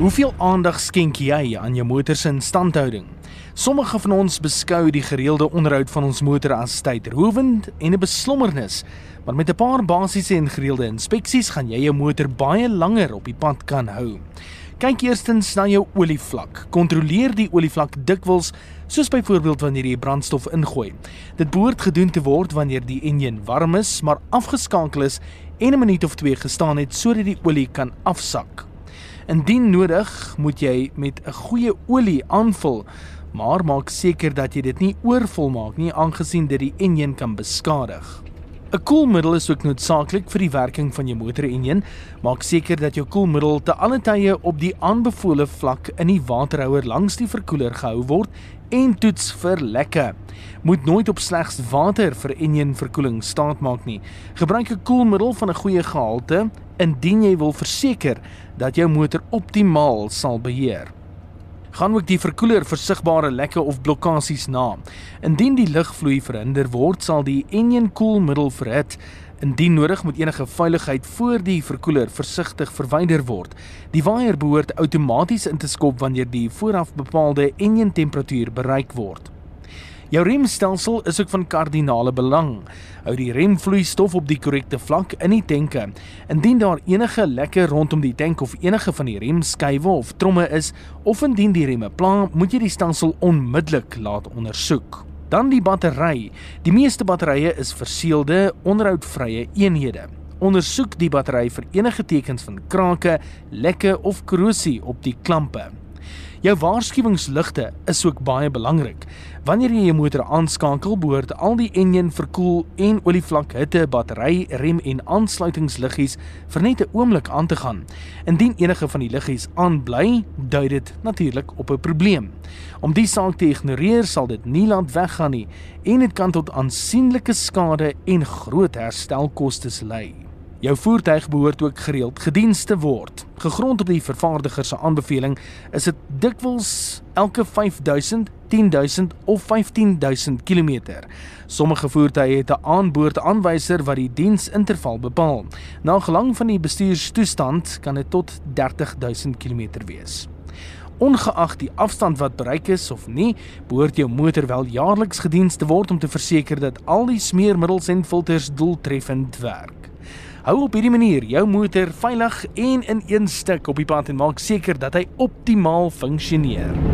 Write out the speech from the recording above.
Hoeveel aandag skenk jy aan jou motor se instandhouding? Sommige van ons beskou die gereelde onderhoud van ons motor as tydrowend en 'n beslommernis, maar met 'n paar basiese en gereelde inspeksies gaan jy jou motor baie langer op die pad kan hou. Kyk eerstens na jou olievlak. Kontroleer die olievlak dikwels, soos byvoorbeeld wanneer jy brandstof ingooi. Dit behoort gedoen te word wanneer die enjin warm is, maar afgeskakel is en 'n minuut of 2 gestaan het sodat die olie kan afsak. Indien nodig, moet jy met 'n goeie olie aanvul, maar maak seker dat jy dit nie oorvol maak nie aangesien dit die enjin kan beskadig. 'n Koelmiddel is ook noodsaaklik vir die werking van jou motor enjin. Maak seker dat jou koelmiddel te alle tye op die aanbevole vlak in die waterhouer langs die verkoeler gehou word en toets vir lekke. Moet nooit op slegs water vir enjin verkoeling staatmaak nie. Gebruik 'n koelmiddel van 'n goeie gehalte indien jy wil verseker dat jou motor optimaal sal beheer. Gaan ook die verkoeler vir sigbare lekke of blokkades na. Indien die lugvloei verhinder word, sal die enjin koelmiddel verhit. Indien nodig moet enige veiligheid voor die verkoeler versigtig verwyder word. Die waier behoort outomaties in te skop wanneer die vooraf bepaalde enjin temperatuur bereik word. Jou remstelsel is ook van kardinale belang. Hou die remvloeistof op die korrekte vlak in die tenke. Indien daar enige lekke rondom die tank of enige van die remskywe of tromme is of indien die remme pla, moet jy die stelsel onmiddellik laat ondersoek. Dan die battery. Die meeste batterye is verseelde, onderhoudvrye eenhede. Ondersoek die battery vir enige tekens van krake, lekke of korrosie op die klampe. Jou waarskuwingsligte is ook baie belangrik. Wanneer jy jou motor aanskakel, behoort al die enjin verkoel en olievlak hitte, battery, rem en aansluitingsliggies vir net 'n oomblik aan te gaan. Indien enige van die liggies aanbly, dui dit natuurlik op 'n probleem. Om die saak te ignoreer, sal dit nie laat weggaan nie en dit kan tot aansienlike skade en groot herstelkoste lei. Jou voertuig behoort ook gereeld gediens te word. Gegrond op die vervaardiger se aanbeveling is dit dikwels elke 5000, 10000 of 15000 km. Sommige voertuie het 'n aanboord aanwyser wat die diensinterval bepaal. Na gelang van die bestuurstoestand kan dit tot 30000 km wees. Ongeag die afstand wat bereik is of nie, behoort jou motor wel jaarliks gediens te word om te verseker dat al die smeermiddels en filters doeltreffend werk. Hou op hierdie manier jou motor veilig en in een stuk op die pad en maak seker dat hy optimaal funksioneer.